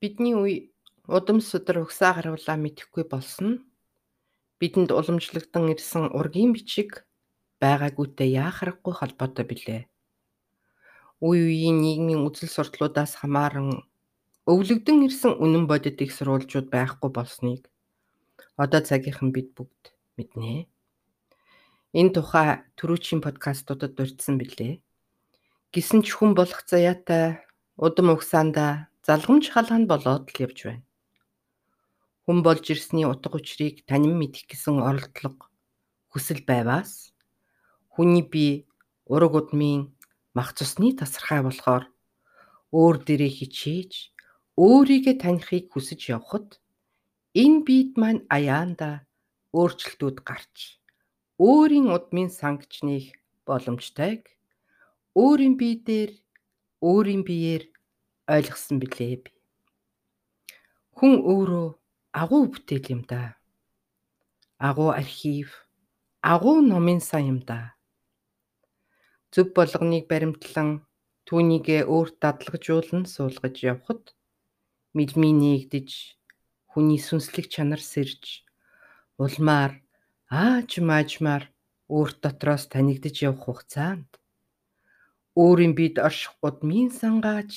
Бидний үе удам судар угсаа гаруулаа мэдэхгүй болсон бидэнд уламжлагдсан ирсэн ургийн бичиг байгаагүйтэй яахаргагүй холбоотой билээ. Үе үеийн нийгмийн үзэл сурталуудаас хамааран өвлөгдөн ирсэн үнэн бодит их сурвалжууд байхгүй болсныг одоо цагийнхан бид бүгд мэднэ. Энэ тухай түрүүчийн подкастуудад дурдсан билээ. Гисэн ч хүн болох заяатай удам угсаанда залгамж халаан болоод л явж байна. Хүн болж ирсний утга учирыг танин мэдэх гэсэн оролдлого хүсэл байваас хүний бие ураг удмын мах цусны тасархай болохоор өөр дээрээ хичээж өөрийгөө танихыг хүсэж явхад энэ биед маань аяанда өөрчлөлтүүд гарч өөрийн удмын сангч нэх боломжтойг өөрийн бие дээр өөрийн биеэр ойлгосон билээ би. Хүн өөрөө агуу бүтээл юм да. Агуу архив, агуу номын сан юм да. Зөв болгоныг баримтлан түүнийгээ өөрт дадлагжуулан суулгаж явхад мэлмий нээгдэж хүний сүнслэг чанар сэрж улмаар ааж маажмаар өөрт дотроос танигдж явах хугацаанд өөрийн бид орших удмын сангааж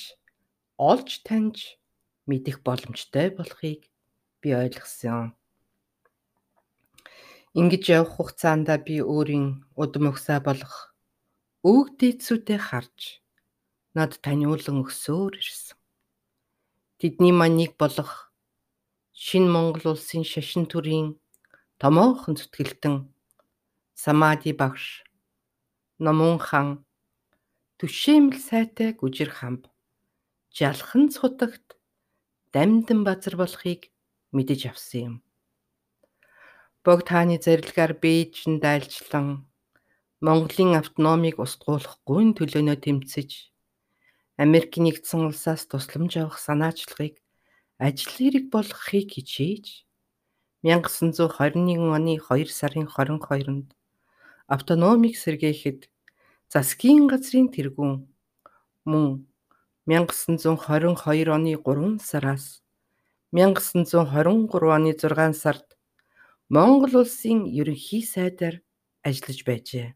олж таньж мэдэх боломжтой болохыг би ойлгосон. Ингэж явах хугацаанд би өөрийн удам өгсөө болох өвөг дээдсүүдэд харж над таниулан өсөөр ирсэн. Тэдний маныг болох шинэ Монгол улсын шашин төрийн томоохон зүтгэлтэн Самади багш Номун хан Түшээмэл сайтай гүжир хамб жалхан цутагт дамдын базар болохыг мэдэж авсан юм. Богд хааны зарилгаар Бээжин дайлжлан Монголын автономийг устгуулахгүй төлөөнөө тэмцэж Америк нэгдсэн улсаас тусламж авах санаачлагыг ажил хэрэг болгохыг хичээж 1921 оны 2 сарын 22-нд автономик сэргээхэд засгийн газрын тэргүүн мөн 1922 оны 3 сараас 1923 оны 6 сард Монгол улсын ерөнхий сайдаар ажиллаж байжээ.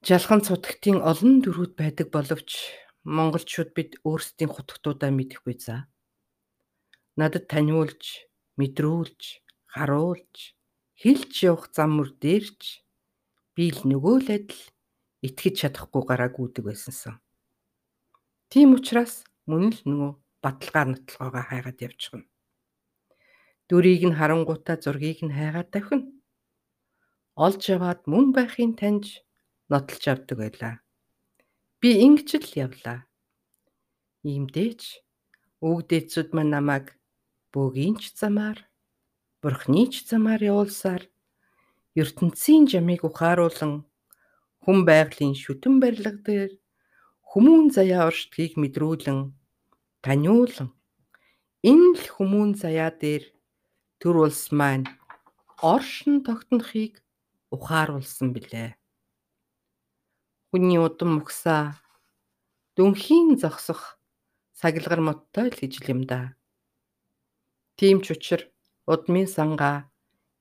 Жалхан цутагтын олон дөрүүд байдаг боловч монголчууд бид өөрсдийн хутгтуудаа мэдэхгүй за. Надад таниулж, мэдрүүлж, харуулж, хэлж явах зам мөр дээрч би л нөгөө л адил итгэж чадахгүй гараагүйдэг байсансан. Тийм учраас мөн л нөгөө баталгаар нотлогоогоо хайгаад явчихна. Дүрийг нь харангуйтаа зургийг нь хайгаад давхина. Олж яваад мөн байхын таньж нотолж авдаг байлаа. Би ингэж л явлаа. Иймдээч өвгдээцүүд маань намайг бөөгийн ч замаар бурхны ч замаар явуулсаар ертөнцийн жамыг ухааруулан хүн байгалийн шүтэн барилга дээр хүмүүн заяа оршдгийг мэдрүүлэн таниулан энэ л хүмүүн заяа дээр төр улс маань оршин тогтнохыг ухааруулсан билээ. Хүний удам мөхсаа дүнхийн зогсох сагилгар моттой л гэж юм да. Тийм ч учир удмын сангаа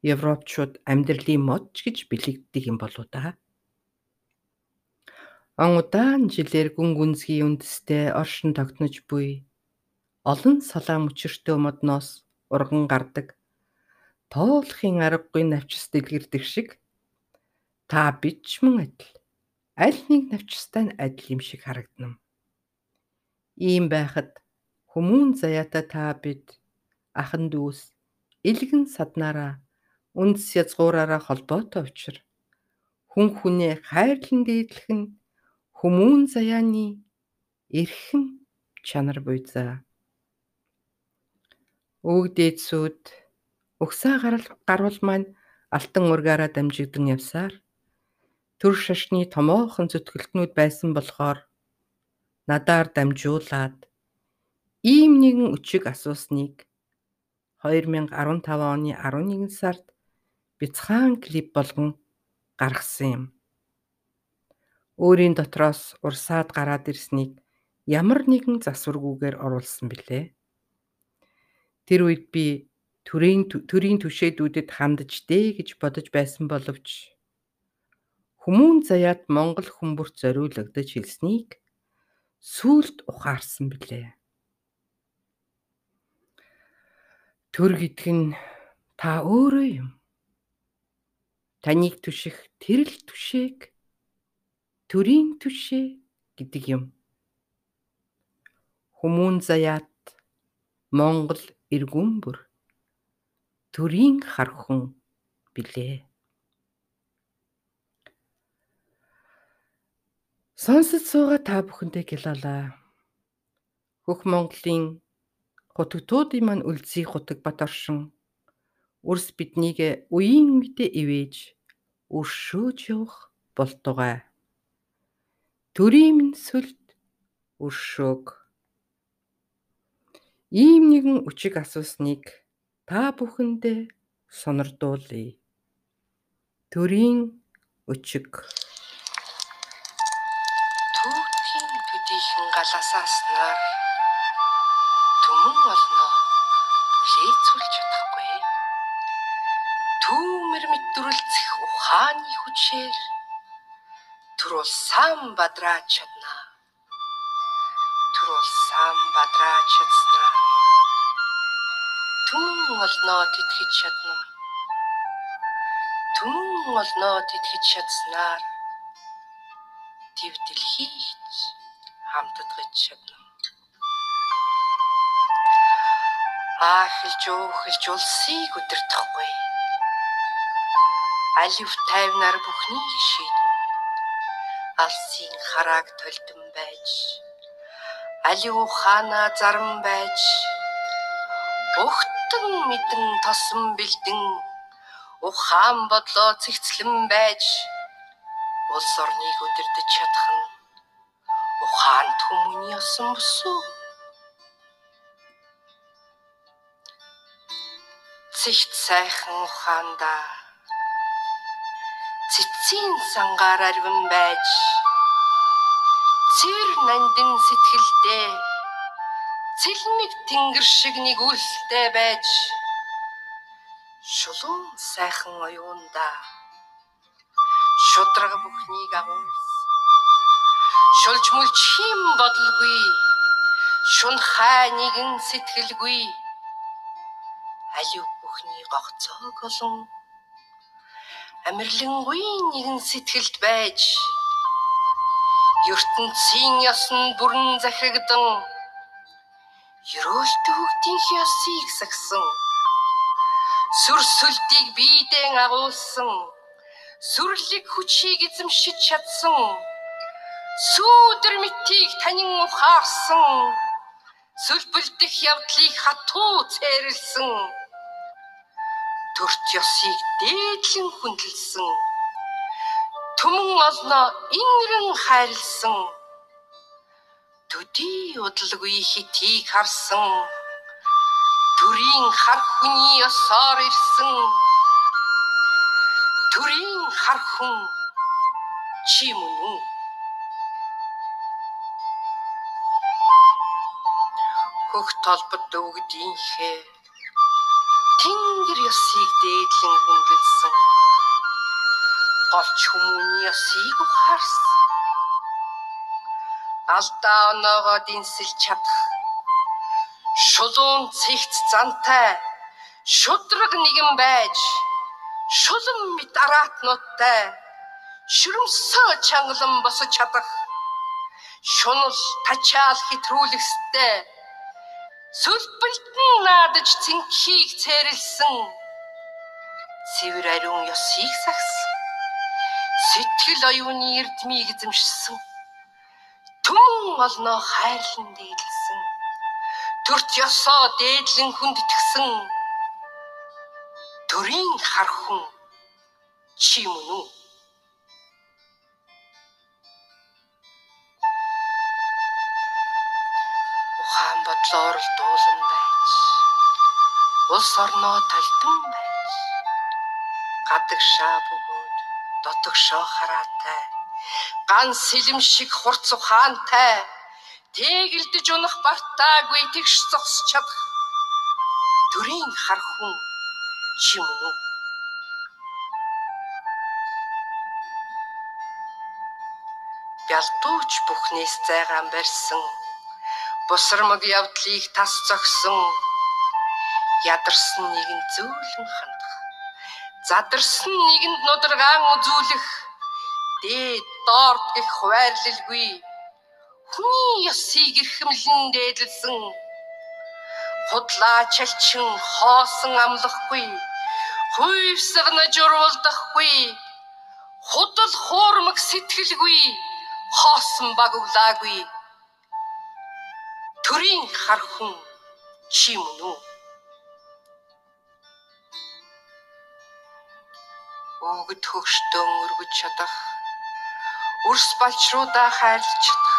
Европчууд амьдралын мод ч гэж бэлэгддэг юм болоо да. Он удаан жилээр гүн гүнзгий үндэстэй оршин тогтнож буй. Олон салаа мөчөртөө модноос урган гардаг. Тоолохын аргагүй навчс дэлгэрдэг шиг. Та бид ч мөн адил. Аль нэг навчстай нь адил юм шиг харагдана. Ийм байхад хүмүүн заяата та бид ахан дүүс илгэн саднараа үндэс язгуураараа холбоотой учир. Хүн хүнээ хайрлан дээдлэх нь Хүмүүн заяаны эрхэм чанар буйзаа. Өвгдээдсүүд өгсөө гарал гарвал маань алтан ургаараа дамжигдан явсаар төр шашны томоохон зүтгэлтнүүд байсан болохоор надаар дамжуулаад ийм нэгэн өчиг асуусныг 2015 оны 11 сард бяцхан клип болгон гаргасан юм өөрийн дотроос урсаад гараад ирснийг ямар нэгэн засваргүйгээр оруулсан билээ. Тэр үед би төрийн төрийн түшээдүүдэд хандж дээ гэж бодож байсан боловч хүмүүн заяат Монгол хүмүүрт зориулагдаж хэлснийг сүулт ухаарсан билээ. Төр гэдг нь та өөрөө юм. Таныг түших тэрл түшээг төрийн түшээ гэдэг юм. Хүмүүн заяат Монгол эргүүн бүр төрийн хархан билээ. Сонсож суугаа та бүхэндээ гялалаа. Хөх Монголын хотогтуудын маань үлзий хотог бат оршин үрс биднийг үеийн мэдээ ивэж өршөөж явах болтугай. Төрийн минь сүлд өршөөг. Ийм нэгэн үчиг асуусныг та бүхэндээ сонирдуулъя. Төрийн өчиг улсаан бадраа чадна. Түр улсаан бадраа чадснаа Түмэн олноо тэтгэж чадна. Түмэн олноо тэтгэж чадснаар тэв дэлхийч хамтдагч чадна. Аахилж өөхөлж улсыг өдөртөхгүй. Алив тайвнаар бүхнийг шийднэ. Алсын харааг толдон байж Алив ухаана зарам байж Өгт Хатан мэдэн тосон бэлдэн ухаан бодлоо цэгцлэн байж улс орныг өдөрдөж чадах нь ухаан хүмүүний осон босуу цэгт сайхан ухаанда цэцгийн сангаар арвин байж. Цэвэр нандин сэтгэлдээ цэлмэг тэнгэр шиг нэг үлтэй байж. Шулуун сайхан оюунда. Шудраг бүхнийг агуулс. Шулж мүлж хим бодлгүй шун хай нэгэн сэтгэлгүй. Алив бүхний гогцоог олон амирлангүй нэгэн сэтгэлд байж ертөнцийн ёсон бүрэн захирагдан Ерөөлт хөгтийн ёсыг сагсан. Сүрсөлтийг биедэн агуулсан. Сүрлэг хүчийг эзэмшиж чадсан. Сүүдэр мэтийг танин ухаарсан. Сүлбэлдэх явдлыг хатуу цээрлсэн. Төрт ёсыг дээдлэн хүндэлсэн. Түмэн олноо ингэрэн хайрлсан. Төдий удалгүй хитийг харсан. Төрийн хар хүний ёсоор ирсэн. Төрийн хар хүн чи мөн үү? Хөх толбод өгдийнхээ тэнгэр ёсыг дээдлэн хүндэлсэн. Голч хүмүүний ёсыг ухаарсан алдаа оноогоо дэнсэлж чадах. Шулуун цэгц зантай. Шудраг нэгэн байж. Шулан мэт араатнуудтай. Шүрмсөө чангалан босож чадах. Шунал тачаал хитрүүлэхстэй сүлбэлтэн наадаж цэнхийг цээрэлсэн цэвэр ариун ёсыг сагсан сэтгэл оюуны эрдмийг эзэмшсэн Түмэн олноо хайрлан дээдлсэн. Төрт ёсоо дээдлэн хүндэтгсэн. Төрийн хар хүн бодлоор л дуулан байж. Улс орноо талдан байж. Гадаг шаа бөгөөд дотог шоо хараатай ган сэлэм шиг хурц ухаантай Тэгэлдэж унах бартаагүй тэгш зогсож чадах. Төрийн хар хүн чи мөн үү? Бялдууч бүхнээс зайгаан барьсан. Бусрамг явдлыг тас зогсон. Ядарсан нэгэн зөөлөн хандах. Задарсан нэгэнд нударгаан үзүүлэх. Дээд доорд гих хуваарлалгүй. Хүний ёсыг эрхэмлэн дээдлсэн. Худлаа чалчин хоосон амлахгүй. Хуйвсгнаж уруулдахгүй. Худал хуурмаг сэтгэлгүй хоосон багуулаагүй төрийн хар хүн чи мөн үү? Өгд хөгштөн өргөж чадах өрс балчруудаа хайрлах чадах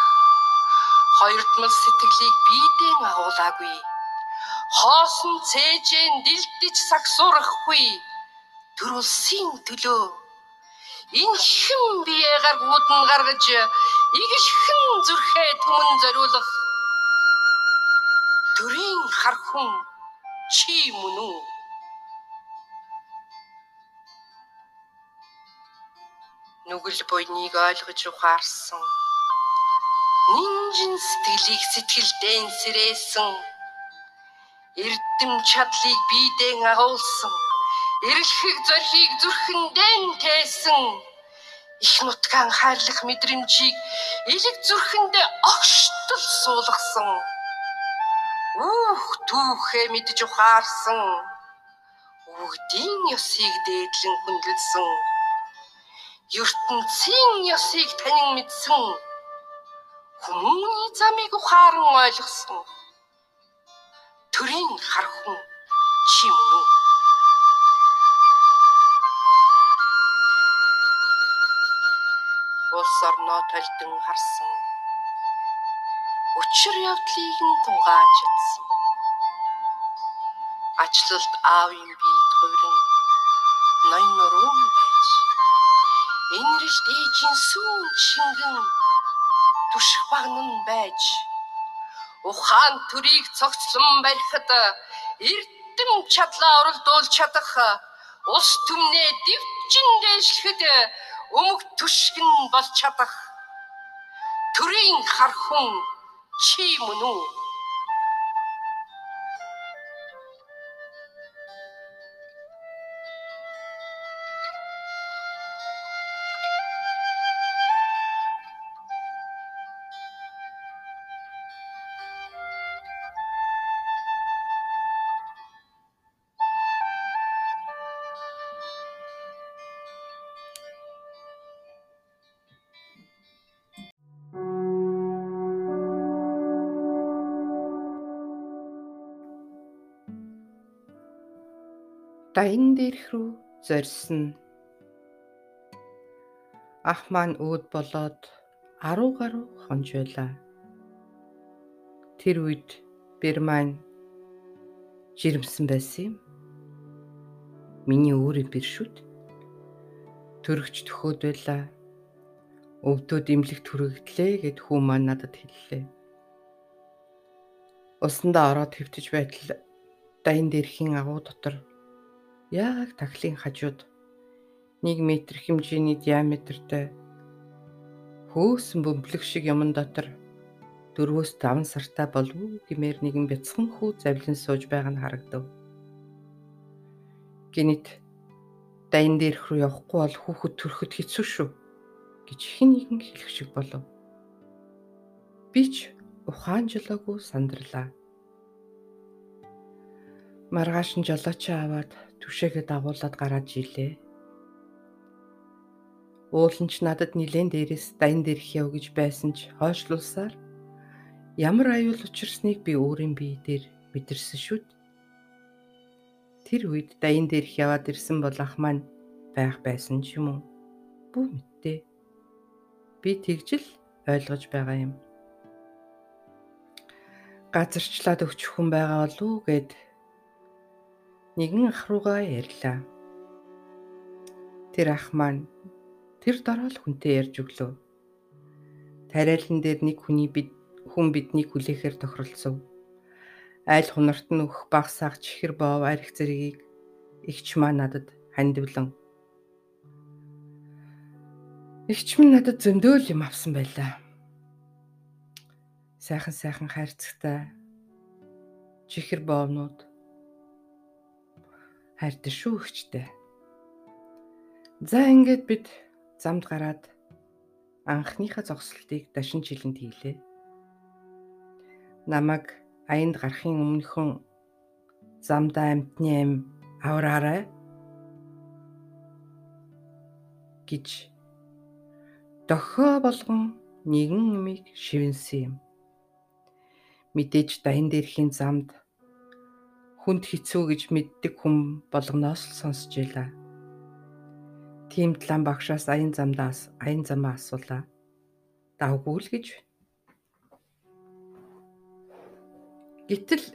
хоёрдмал сэтгэлийг биедэн агуулаагүй хоосон цээжэн дилдэж сагсуурахгүй төрүүлсийн төлөө энэ хэн биегаар гүдэн гаргаж игэлхэн зүрхээ түмэн зориулах төрийн хар хүн чи мөн үү? Нүгэл буйныг ойлгож ухаарсан. Нинжин сэтгэлийг сэтгэлдэн сэрээсэн. Эрдэм чадлыг биедэн агуулсан. Эрэлхэг зорхийг зүрхэндэн тээсэн. Их нутгаан хайрлах мэдрэмжийг элэг зүрхэндээ огштол суулгасан Үх түүхээ мэдж ухаарсан. Өгдийн ёсыг дээдлэн хүндэлсэн. ертөнцийн ёсыг танин мэдсэн. Хүмүүний замыг ухаан ойлгосон. Төрийн хар хүн чи мөн үү? Улс орноо толдон харсан учир явдлыг нь тунгааж чадсан. Ачлалд аавын биед хувиран ноён нуруун байж. Энэрж дээжин сүүн шингэн түших багнан байж. Ухаан төрийг цогцлон барихад эрдэм чадлаа уралдуул чадах ус түмнээ дивчин дээшлэхэд өмг түшгэн бол чадах. Төрийн хар хүн чи мөн үү? даян дээрх рүү зорьсон. Ах маань өөд болоод 10 гаруй хонж байлаа. Тэр үед бэр маань жирэмсэн байсан юм. Миний өөрийн бэр шүт. Төрөгч төхөөд байлаа. Өвдөд имлэг түрэгдлээ гэд хүү маань надад хэллээ. Усандаа ороод хөвтөж байтал даян дээрхийн агуу дотор яг тахлын хажууд 1 м хэмжээний диаметртай хөөсөн бөмбөлөг шиг юмн дотор 4-5 сартай болов гэмээр нэгэн бяцхан хүү завлин сууж байгаа нь харагдав. Гинэт дайн дээрх рүү явахгүй бол хүүхэд төрөхөд хэцүү шүү гэж хэн нэгэн хэлэх шиг болов. Би ч ухаан жолоогүй сандарлаа. Маргааш нь жолоочоо аваад түшээгээ дагуулад гараад жилээ. Уулын ч надад нилээн дээрээс дайн дээрх яв гэж байсан ч хойшлуулсаар ямар аюул учирсныг би өөрийн бие дээр мэдэрсэн шүд. Тэр үед дайн дээрх яваад ирсэн бол ах маань байх байсан ч юм уу? Бүү мэдтээ. Би тэгжил ойлгож байгаа юм. Газарчлаад өгч хүн байгаа болов уу гэд нэгэн ах руугаа ярьлаа. Тэр ах маань тэр дорол хүнтэй ярьж өглөө. Тариалан дээр нэг хүний бид хүн биднийг хүлээхээр тохиролцов. Айл хунарт нь өөх багсаах чихэр боов арх зэргийг игч маа надад хандивлан. Игч минь надад зөндөөл юм авсан байлаа. Сайхан сайхан хайрцагтай чихэр боовнууд хайртай шүү өгчтэй. За ингээд бид замд гараад анхныхаа зогсолтыг дашин жилэнд хийлээ. Намаг аянд гарахын өмнөхөн замдаа амтны аим авраарай гэж дохио болгон нэгэн юмыг шивэнсэн юм. Мэдээж дайн дээрхийн замд хүнд хэцүү гэж мэддэг хүм болгоноос л сонсч байлаа Тийм талаан багшаас аян замдаас аян замаа асуулаа. Давгүй л гэж. Гэтэл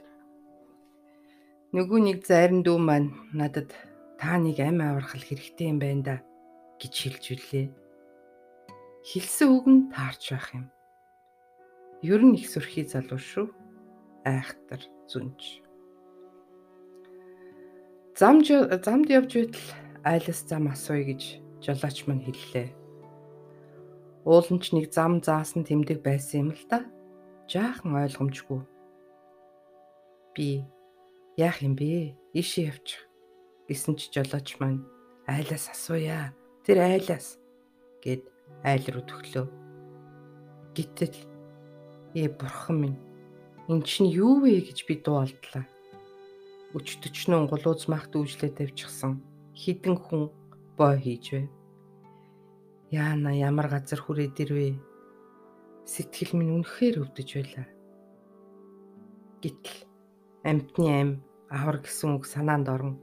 нөгөө нэг зайран дүү маань надад та нэг амь аврахал хэрэгтэй юм байна да гэж хэлж үлээ. Хэлсэн үг нь таарч байх юм. Ер нь их сүрхий залуу шүү. Айхтар зүнж. Замд замд явж байтал айлс зам асууя гэж жолооч мань хэллээ. Ууланч нэг зам заасан тэмдэг байсан юм л да. Жаахан ойлгомжгүй. Би яах юм бэ? Ишээ явчих гэсэн ч жолооч маань айлаас асууя. Тэр айлаас гэд айл руу төглөө. Гэтэл ээ бурхан минь эн чинь юу вэ гэж би дуулдлаа. Өчтөчнөн гулууз мах дүүжлээ тавьчихсан хідэн хүн боо хийж байв. Яана ямар газар хүрээд ирвэ? Сэтгэл минь үнэхээр өвдөж байлаа. Гэтэл амтны ам авар гэсэн үг санаанд орон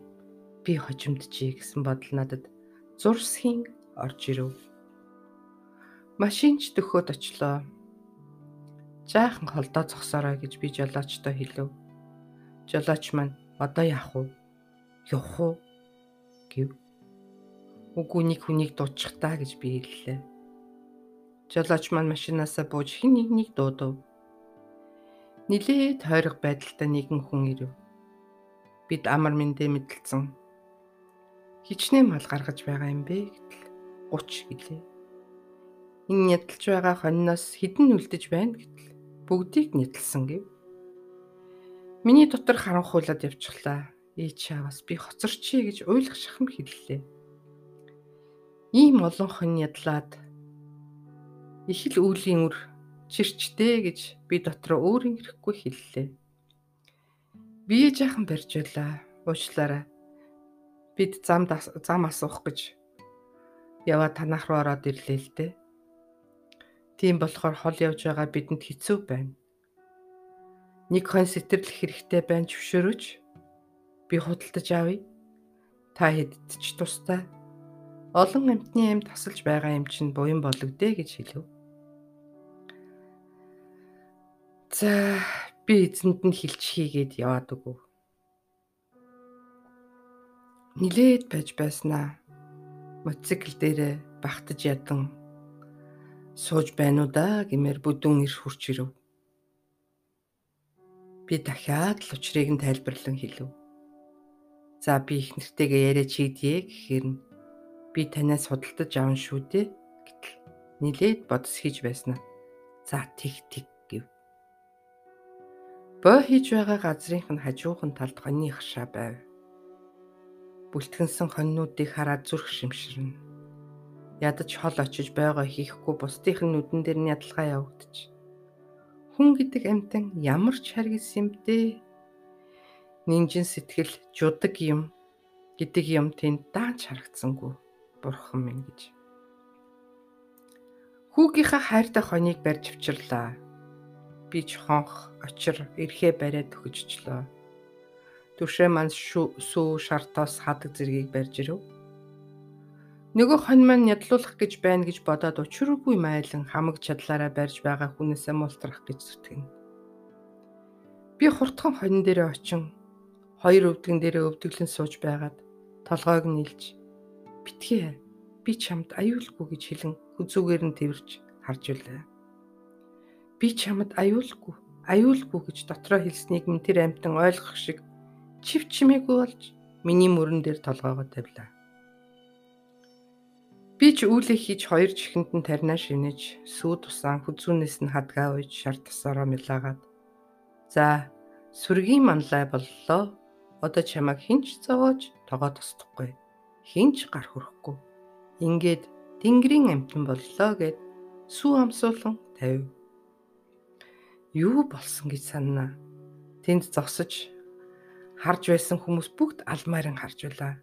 би хожимдчихъя гэсэн бодол надад зурсхийн орж ирэв. Машинч төхөөд очлоо. Жаахан холдоо зогсоорой гэж би жолоочтой хэлв. Жолооч маань одоо яах вэ? Явах уу? гэв. Үгүй нэг хүнийг дуучих та гэж би хэллээ. Жолооч маань машинаасаа бууж хин нэг нэг дуудав. Нилээд тойрог байдалтай нэгэн хүн ирэв. Бид амар мэндэ мэдлцэн. Хичнээн мал гаргаж байгаа юм бэ гэтэл 30 гэлээ. Энэ ядалж байгаа хоньноос хідэн үлдэж байна гэтэл бүгдийг нядалсан гэв. Миний дотор харанхуулаад явчихлаа ээж чаавас би хоцорчий гэж уйлах шахам хэллээ. Ийм олон хон ядлаад их л үүлийн үр чирчтэй гэж би дотроо өөр ингэхгүй хэллээ. Би жаахан барьж байлаа. Уучлаарай. Бид зам зам асуух гэж яваа танах руу ороод ирлээ л дээ. Тийм болохоор хол явж байгаа бидэнд хэцүү байна. Нэг хон сэтэрлэх хэрэгтэй байна зөвшөөрөж би худалдаж авъя. Та хэдд ч тустай. Олон амтны амь тасалж байгаа юм чинь буян болгодээ гэж хэлв. За би эзэнд нь хилч хийгээд яваад өгөө. Нилээд байж байснаа. Мотоцикл дээрээ багтаж ядан сууж байна уу да гэмээр бүдүүн ир хурч ирэв. Би дахиад л учрыг нь тайлбарлан хэлв. За би их нэртэйгээ яриа чийдээ гэхээр нь би танаас судалдаж аван шүү дээ гэтэл нилээд бодос хийж байснаа. За тэг тэг гэв. Боо хийж байгаа газрынх нь хажуухан талд хоньны хашаа байв. Бүлтгэнсэн хоньнуудыг хараад зүрх шимширнэ. Ядаж хол очиж байгаа хийхгүй бусдынх нь нүдэн дээр нь ядалгаа явагдчих. Хүн гэдэг амтан ямар ч харгис юм бэ? нинжин сэтгэл жудаг юм гэдэг юм тэнд даанч харагдсангүй бурхан минь гэж. Хүүгийнхаа хайртай хоныг барьж авчирлаа. Би ч хонх очир эрхээ бариад төгөжчлөө. Түшээ маань сүү шартоос хадаг зэргийг барьж ирэв. Нөгөө хон маань ядлуулах гэж байна гэж бодоод учиргүй майлан хамаг чадлаараа барьж байгаа хүнээсээ мултрах гэж зүтгэн. Би хурдхан хонь дээрээ очин хоёр өвдгөн дээрээ өвдөглөн сууж байгаад толгойг нийлж битгий би чамд аюулгүй гэж хэлэн хүзүүгээр нь тэрвэрч харж үлээ. Би чамд аюулгүй, аюулгүй гэж дотроо хэлснийг минь тэр амтан ойлгох шиг чив чимээгүй болж миний мөрөн дээр толгоогоо тавилаа. Би ч үүлээ хийж хоёр чихэнд нь тарнаа шинэж, сүү тусаан хүзүүнээс нь хадгаа ууж шар тасараа мэлаагаад. За, сүргийн манлай боллоо. Одоо чамайг хинч зовоож тогоо тосдохгүй. Хинч гар хүрэхгүй. Ингээд Тэнгэрийн амтан боллоо гэд сүү амсуулан тавив. Юу болсон гэж санана. Тэнд зогсож харж байсан хүмүүс бүгд алмааран харж байлаа.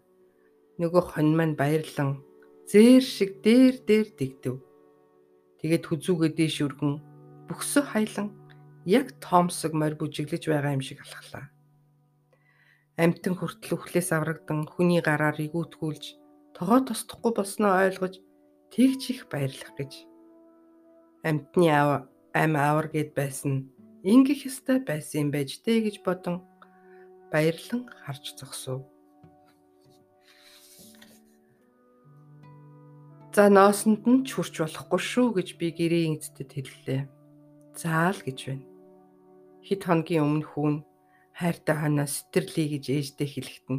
Нөгөө хонь маань баярлан зээр шиг дээр дээр дэгдэв. Тэгээд хүзүүгээ дээш өргөн бүхсө хайлан яг тоомсог морь бүжиглэж байгаа юм шиг алхалаа. Амтэн хүртэл өхлөөс аврагдан хүний гараар игүүтгүүлж тогоо тосдохгүй болсноо ойлгож тэгж их баярлах гэж. Амтны аав ам аавар гэд байсан ингэх ёстой байсан юм байж дээ гэж бодон баярлан харж зогсов. За ноосонд нь ч хурч болохгүй шүү гэж би гэрээ эцэд хэллээ. Заал гэж байна. Хит хоногийн өмнө хүүн хайртай ханаа сэтэрлээ гэж ээждээ хэлэхтэн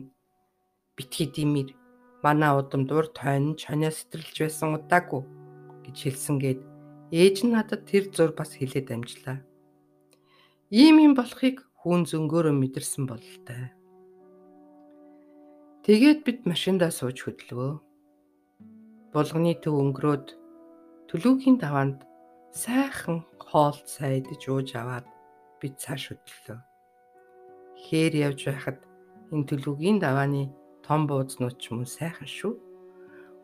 битгий димэр манай удамд урд хойно чанаа сэтэрлж байсан удаагүй гэж хэлсэнгээд ээж нь надад тэр зур бас хэлээд амжлаа. Ийм юм болохыг хүүн зөнгөөрөө мэдэрсэн бололтой. Тэгээд бид машиндаа сууж хөдлөвөө. Булганы төв өнгөрөөд төлөвхийн даваанд сайхан хоолт сайдж ууж аваад бид цааш хөдлөлөө. Хээр явж байхад энэ төлөвгийн давааны том буузнууд ч мөн сайхан шүү.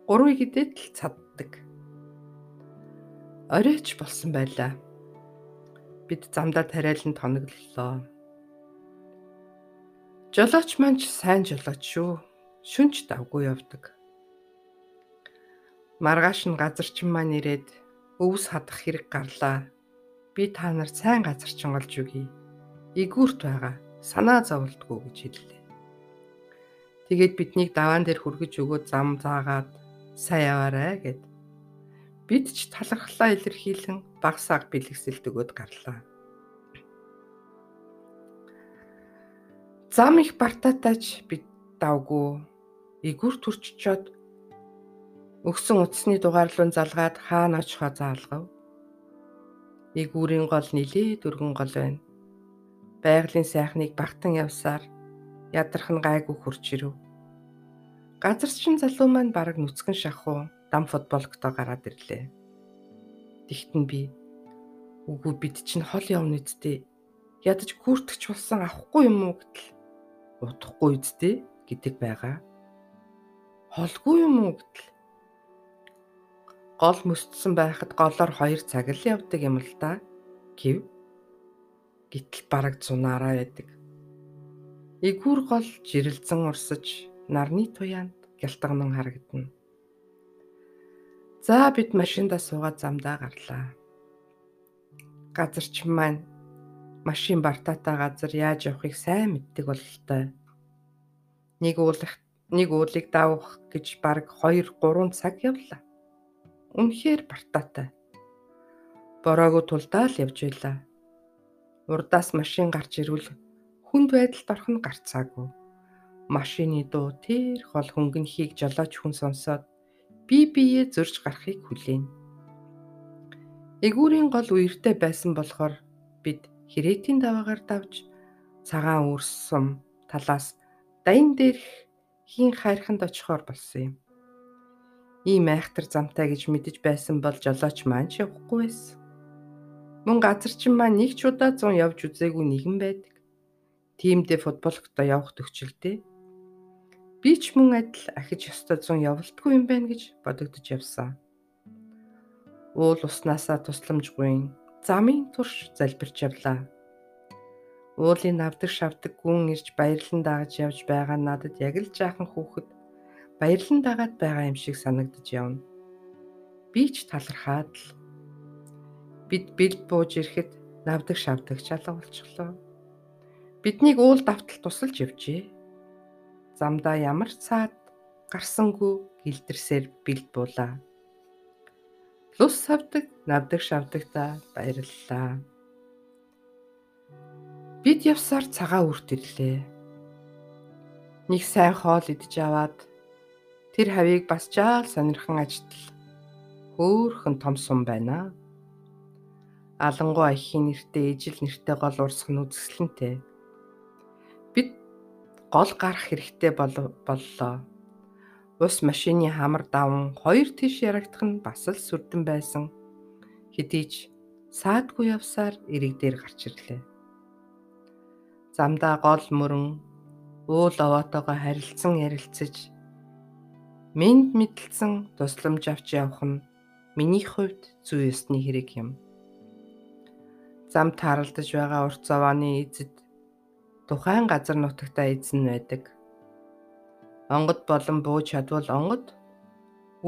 Гурвыг идэт л цаддаг. Оройч болсон байлаа. Бид замдаа тариалан тоноглолоо. Жолооч маань ч сайн жолооч шүү. Шүнч давгүй явдаг. Маргааш нь газарчин маань ирээд өвс хадах хэрэг гарлаа. Би та нарт сайн газарчин олж өгье. Игүүрт байгаа. Санаа зовлтгүй гэж хэллээ. Тэгээд биднийг даваан дээр хүргэж өгөө зам заагаад сайн яваарэ гэд. Бид ч талархлаа илэрхийлэн багсааг бэлгэсэлт өгöd гарлаа. Зам их бартаатайч бид давгүй игүр төрччоод өгсөн утасны дугаарлуун залгаад хаана очихоо заалгав. Игүүрийн гол нилээ дөргөн гол байна. Байгалийн сайхныг багтан явсаар нь гайгүй хурж ирв. Газарчин залуу маань бараг нүцгэн шахуу дам футболктой гараад ирлээ. Тэгтэн би үгүй бид чинь хол явна үсттэй. Ядаж гүртгч болсон авахгүй юм уу гэтэл удахгүй үсттэй гэдэг байгаа. Холгүй юм уу гэтэл гол мөсдсөн байхад голоор 2 цаг л явдаг юм л да. Гэв. Гэтэл бараг зунаараа байдаг. Игүүр гол жирэлзэн урсаж нарны туяанд гялтганан харагдана. За бид машиндаа суугаад замдаа гарлаа. Газарч маань машин бартаатай газар яаж явахыг сайн мэддэг бололтой. Нэг уулах нэг уулыг давах гэж бараг 2 3 цаг явлаа. Үнэхээр бартаатай. Бороогүй тулдаа л явж байлаа. Урдаас машин гарч ирвэл хүнд байдалд орох нь гарцаагүй. Машины дуу тэр хол хөнгөнхийг жолооч хүн сонсоод бие биеэ зөрж гарахыг хүлээн. Эгүүрийн гол үертэй байсан болохоор бид хэрэтийн даваагаар давж цагаан үрсэм талаас дайн дээрх хийн хайрханд очихоор болсон юм. Ийм айхтар замтай гэж мэдэж байсан бол жолооч маань ч явахгүй байсан. Мөн газарчин маань нэг ч удаа 100 явж үзээгүй нэгэн байдаг тиймдээ футболктой явах төвчлөлтэй. Би ч мөн адил ахиж ёстой зун явалтгүй юм байна гэж бодогдож явсан. Уул уснасаа тусламжгүй замын турш залбирч явлаа. Уулын навдаг шавдаг гүн ирж баярлан дагаж явж байгаа надад яг л жаахан хүүхэд баярлан дагаад байгаа юм шиг санагдаж явна. Би ч талархаад л бид бэлд бууж ирэхэд навдаг шавдаг чалга болчихлоо. Биднийг уул давтал тусалж явжээ. Замдаа ямар цаад гарсангүй гэлдэрсээр бэлд буулаа. Лус савдаг, навдаг шавдагта баярлалаа. Бид явсаар цагаан үрт ирлээ. Нэг сайн хоол идэж аваад тэр хавийг бас жаал сонирхон ажтал. Хөөхөн том сум байна. Алангуй ахийн нэртэй ижил нэртэй гол урсах нь үзэсгэлэнтэй. Бид гол гарах хэрэгтэй боллоо. Ус машины хамар даван хоёр тиш ярагдах нь бас л сүрдэн байсан. Хэдий ч саадгүй явсаар эрэг дээр гарч ирлээ. Замдаа гол мөрөн уул овоотойгоо харилцсан ярилцаж мэд мэдлсэн тусламж авч явах нь миний хувьд зүй ёсны хэрэг юм. Зам тааралдаж байгаа урт завааны эзэд тухайн газар нутагтаа эзэн байдаг. Онгод болон бууж чадвал онгод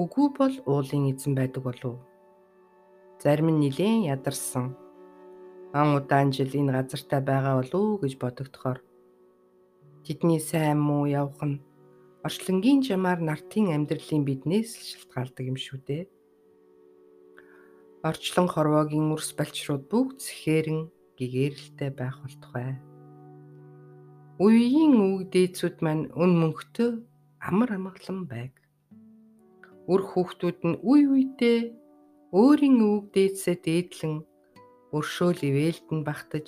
үгүй бол уулын эзэн байдаг болов. Зарим нь нилээн ядарсан. Ан удаан жил энэ газартаа байгаа болов гэж бодогдохоор тэдний сайн муу явах нь орчлонгийн жамаар нартын амьдралын биднээс л шалтгаалдаг юм шүү дээ. Орчлон хорвоогийн үрс балчрууд бүгд сэхэрэн гэгэрэлтэй байх болтугай. Үеийн үг дээдсүүд маань өн мөнхтөө амар амгалан байг. Үр хүүхдүүд нь үе үедээ өөрийн үг дээдсээ дээдлэн өршөөл ивэлдэн багтаж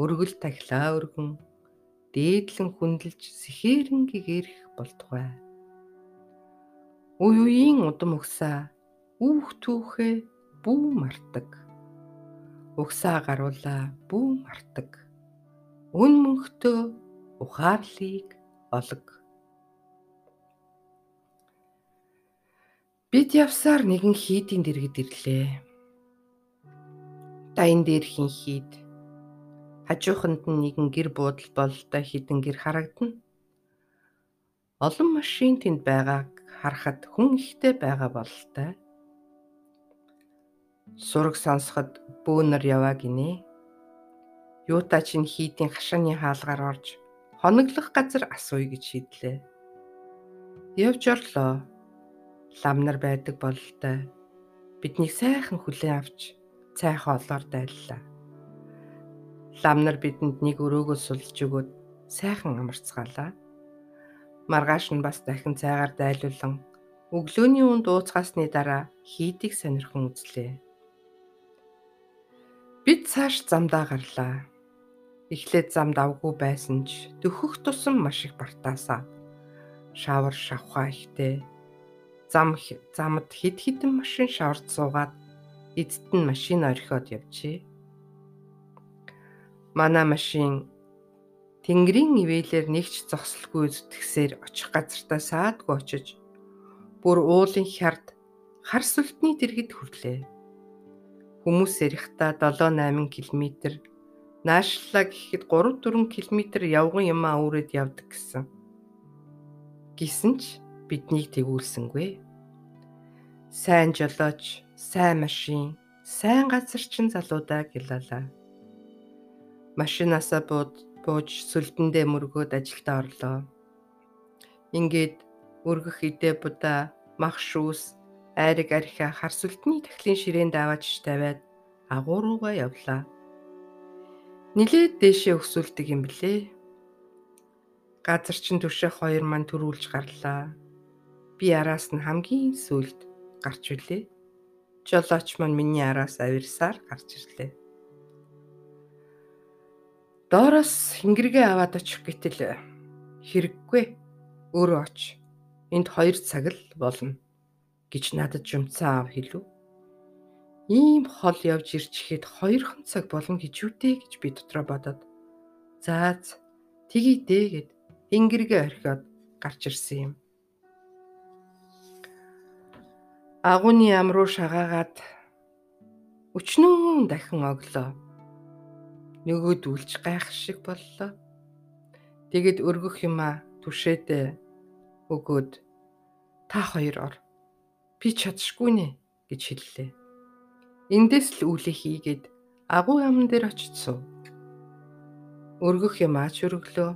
өргөл тахлаа өргөн дээдлэн хүндэлж сэхэрэн гэгэрх болтугай. Үе үеийн удам өгсаа үүх түүхээ бүү мартаг. Угсаа гаруулаа бүү мартаг. Өн мөнхтөө ухаарлыг олог. Бид явсаар нэгэн хийдийн дэргэд ирлээ. Дайн дээр хин хийд. Хажууханд нь нэгэн гэр буудал бололтой хідэн гэр харагдана. Олон машин тэнд байгааг харахад хүн ихтэй байгаа бололтой. Сураг сонсоход бөөнөр яваа гинэ. Юута чинь хийдийн хашааны хаалгаар орж хоноглох газар асууя гэж шийдлээ. Явж орлоо. Ламнар байдаг бололтой. Биднийг сайхан хүлээн авч цайхан олоор дайллаа. Ламнар бидэнд нэг өрөөгөө сулж өгөөд сайхан амарцгаалаа. Маргааш нь бас дахин цайгаар дайлуулан өглөөний үнд ууцгаасны дараа хийдийг сонирхон үзлээ. Бид цааш замдаа гарлаа. Эхлээд замд авгүй байсан ч дөхөх тусам маш их бартаасаа. Шавар шавхаа ихтэй. Зам замд хид хідэн машин шавард суугаад эцэд нь машин орхиод явжээ. Манай машин Тэнгэрийн ивэлэр нэгч зогсолгүй зүтгэсээр очих газартаа саадгүй очиж бүр уулын хярд хар сүлтний дэргэд хүрлээ. Хүмүүс ярихдаа 7 8 км наашлаа гэхэд 3 4 км явган юмаа өөрөд явдаг гэсэн. Гисэн ч биднийг тэгүүлсэнгүй. Сайн жолооч, сайн машин, сайн газар чин залуудаа гэлалаа. Машинаасаа бууд бууж сүлдэндээ мөргөөд ажилдаа орлоо. Ингээд өргөх идэ будаа мах шүүс айраг архиа хар сүлтний тахлын ширээнд аваач тавиад агууруугаа явлаа. Нилээд дээшээ өксүүлдэг юм блэ. Газар чин түшээх хоёр маань төрүүлж гарлаа. Би араас нь хамгийн сүлд гарч үлээ. Жолооч маань миний араас авирсаар гарч ирлээ. Доороос хингэргээ аваад очих гэтэл хэрэггүй. Өөрөө оч. Энд 2 цаг л болно гэж надад жумцаа ав хэлв. Ийм хол явж ирж ихэд хоёрхан цаг болно гэж үтэй гэж би дотроо бодоод заац тгий дээ гэд тэнгэргээ орхиод гарч ирсэн юм. Агууны ам руу шагаагаад өчнөө дахин оглоо. Нөгөөд үлж гайх шиг боллоо. Тэгэд өргөх юма түшээдээ өгөөд та хоёр ор. Би чадшгүй нэ гэж хэллээ. Эндээс л үлээ хийгээд агуу амн дээр очиж суув. Өргөх юм ач өргөлөө.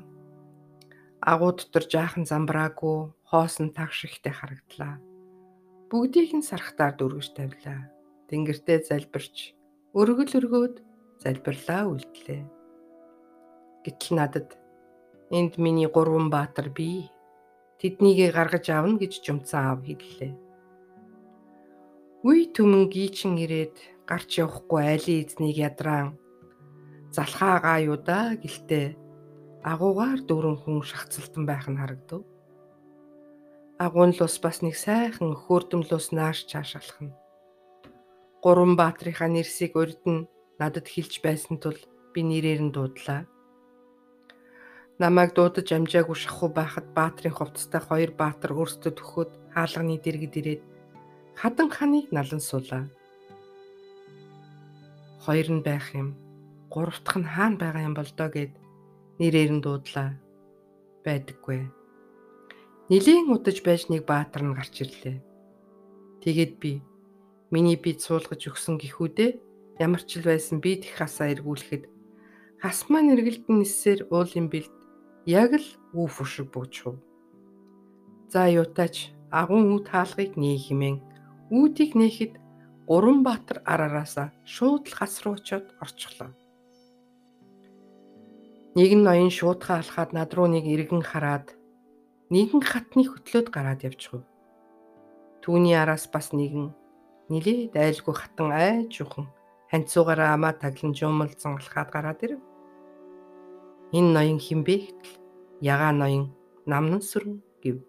Агуу дотор жаахан замбраагүй хоосон тагш ихтэй харагдлаа. Бүгдийг нь сархтаар дүргэж тавилаа. тэнгэртээ залбирч өргөл өргөөд залбирлаа үлдлээ. Гэтэл надад энд миний гурван баатар бий. Тэднийг гаргаж авна гэж жумцсан аав хэллээ. Үе түмэн гийчин ирээд гарч явахгүй айлын эзнийг ядраан залхаагаа юу да гэлтэй агуугаар дөрөн хүн шахацлтан байх нь харагдав. Агуун л ус бас нэг сайхан хөөрдөмлөөс нааш чааш алхна. Гурван баатрынхаа нэрсийг урд нь надад хэлж байсан тул би нэрээр нь дуудлаа. Намайг дуудаж амжаагүй шахуу байхад баатрын хувцастай хоёр баатар өөрсдөө төхөөд хаалганы дэргэд ирээд хадан ханыг налан суулаа. Хоёр нь байх юм. Гурав дахь нь хаана байгаа юм бол доо гэд нэрээр нь дуудлаа. Байдаггүй. Нилийн удаж байж нэг баатар нь гарч ирлээ. Тэгээд би миний бие суулгаж өгсөн гихүүдээ ямар ч л байсан би тех хасаа эргүүлэхэд хас маань эргэлдэн нисээр уулын бэлд яг л үүф шиг буучв. За юутаач агуун үт хаалгыг нээ химэн Үүдийг нээхэд гурван баатар арараасаа шууд л хас руу очиод орчихлоо. Нэг нь ноён шуудхан алхаад над руу нэг иргэн хараад нэгэн хатны хөтлөөд гараад явчихв. Түүний араас бас нэгэн нилээ дайлгүй хатан айж юхан ханцуугаараа амаа таглан жуумалзан алхаад гараад ирэв. Энэ ноён хинбэ гэтэл ягаа ноён намнан сүрэн гэв.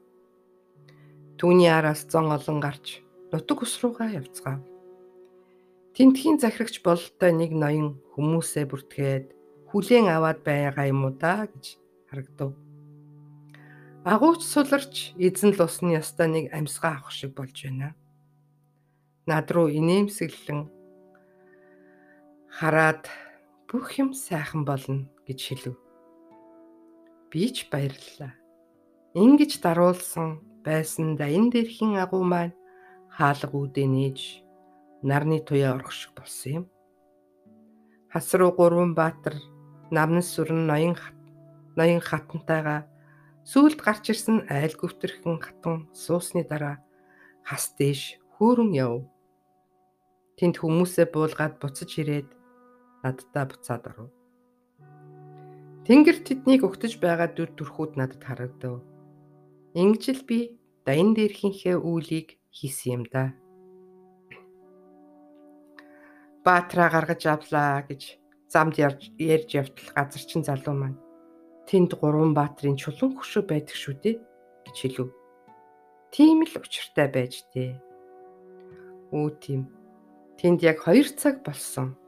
Түүний араас зон олон гарч нутаг ус руугаа явцгаав. Тэнтхийн захирагч бололтой нэг ноён хүмүүсээ бүртгээд хүлээн аваад байгаа юм уу да гэж харагдав. Агууч суларч эзэн л усны ястаа нэг амьсгаа авах шиг болж байна. Над руу инээмсэглэн хараад бүх юм сайхан болно гэж хэлв. Би ч баярлалаа. Ингиж даруулсан байсан да энэ дэрхийн агуу маань хаалга үүдээ нээж нарны туяа орох шиг болсон юм. Хас руу гурван баатар намнас сүрэн ноён хат ноён хатантайгаа сүүлд гарч ирсэн айл гүвтэрхэн хатан суусны дараа хас дээш хөөрөн яв. Тэнд хүмүүсээ буулгаад буцаж ирээд надтай буцаад оров. Тэнгэр тэднийг өгтөж байгаа дүр төрхүүд надад харагдав. Ингэж л би даян дээрхийнхээ үүлийг хийсэн юм да. Баатраа гаргаж авлаа гэж замд ярьж явтал газарчин залуу маань тэнд гурван баатрын чулуун хөшөө байдаг шүү дээ гэж хэлв. Тийм л учиртай байж дээ. Үу тийм. Тэнд яг 2 цаг болсон.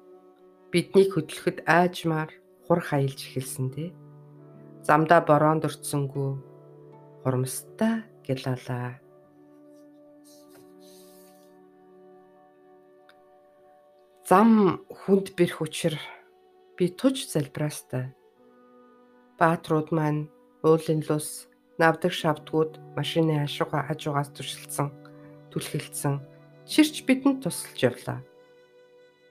Биднийг хөдлөхөд аажмаар хур хаялж эхэлсэн дээ. Замдаа бороонд өртсөнгүү хурамстай гэлалаа. Зам хүнд бэрх учир би туж залбираастай. Баатрууд маань уулын лус навдаг шавдгууд машины ашууга хажуугаас туршилсан түлхэлсэн ширч бидэнд тусалж явлаа.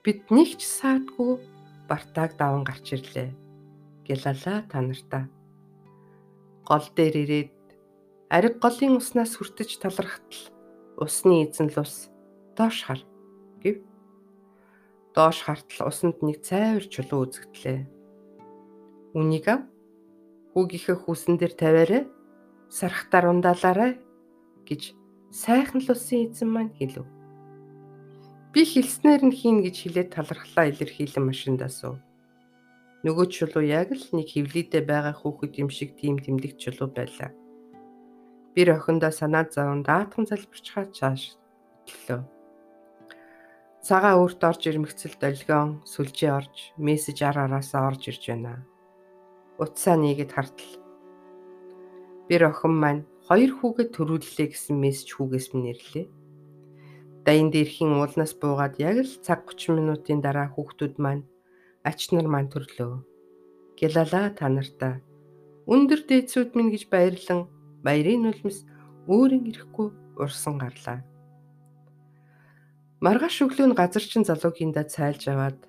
Бид нэг ч саадгүй бартааг даван гарч ирлээ. Гялалаа та нартаа. Гол дээр ирээд ариг голын уснаас хүртэж талархтал усны эзэн л ус доош хар гэв доош хартал усанд нэг цайвар чулуу үзэгдлээ. Үнийг ав. Хүүгийнхээ хүүсэн дээр тавиарай. Сархтаар ундаалаарай гэж сайхан л усын эзэн маань хэлв. Би хэлснээр нь хийн гэж хэлээд талархлаа илэрхийлэн машиндаа суув. Нөгөө чулуу яг л нэг хөвлөдөө байгаа хүүхэд юм шиг тийм тэмдэг чулуу байлаа. Bir охиндоо санаа зовн даатхан залбирчхаа чааш төлөө. Цагаан өөрт орж ирмэгцэл долгион сүлжээ орж мессеж ар араасаа орж ирж байна. Утсаа нийгэд хартал. Bir охин маань хоёр хүүгээ төрүүллээ гэсэн мессеж хүүгээс минь нэрлээ. Даян дээрхийн уулнаас буугаад яг л цаг 30 минутын дараа хүүхдүүд маань ач нар маань төрлөө. Гялалаа та нартаа. Өндөр дээдсүүд минь гэж баярлан баярын нулимс өөрийн ирэхгүй урсан гарлаа. Маргааш өглөө нь газарчин залуугиндаа цайлж аваад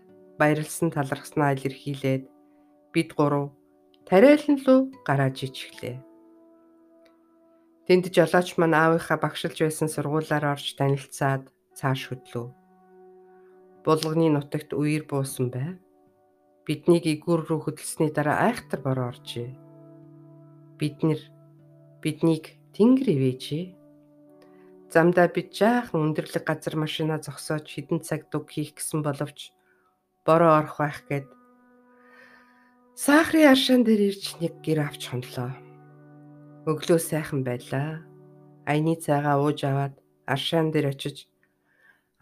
баярлсан талархснаа илэрхийлээд бид гурав тариалан руу гарааж ичглээ. Тэнд жолооч маань аавынхаа багшилж байсан сургуулаар орж танилцаад цааш хөдлөв. Булганы нутагт үер буусан байв. Биднийг игүүр рүү хөдөлсөний дараа айхтар бороо оржээ. Бид нэр биднийг тэнгэр ивэжээ. Замдаа бид жаахан өндөрлөг газар машина зогсоож хідэн цаг дуг хийх гэсэн боловч бороо орох байх гээд сахарын аршаан дээр ирж нэг гэр авч хонлоо. Өглөө сайхан байлаа. Аяны цайгаа ууж аваад аршаан дээр очиж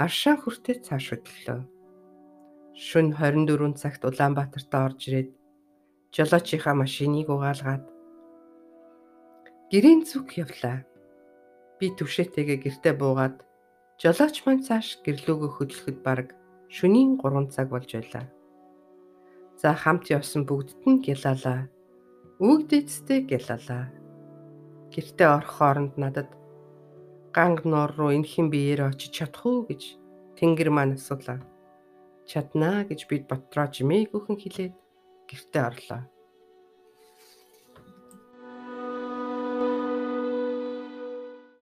аршаан хүртээ цааш хөдлөө. Шүн 24 цагт Улаанбаатарт орж ирээд жолоочийнхаа машиныг угаалгаад гэрийн зүг явлаа. Би түвшээтэйгээ гэртээ буугаад жолооч маань цааш гэрлүүгөө хөдлөхөд бараг шөнийн 3 цаг болж байлаа. За хамт явсан бүгдд нь гялалаа. Үгдэцтэй гялалаа. Гэртээ орох хооронд надад ганг нуур руу энэхэн биеэр очиж чадах уу гэж тэнгэр маань асуулаа чаднаа гэж бид ботроо жимээгүйхэн хэлээд гэртээ орлоо.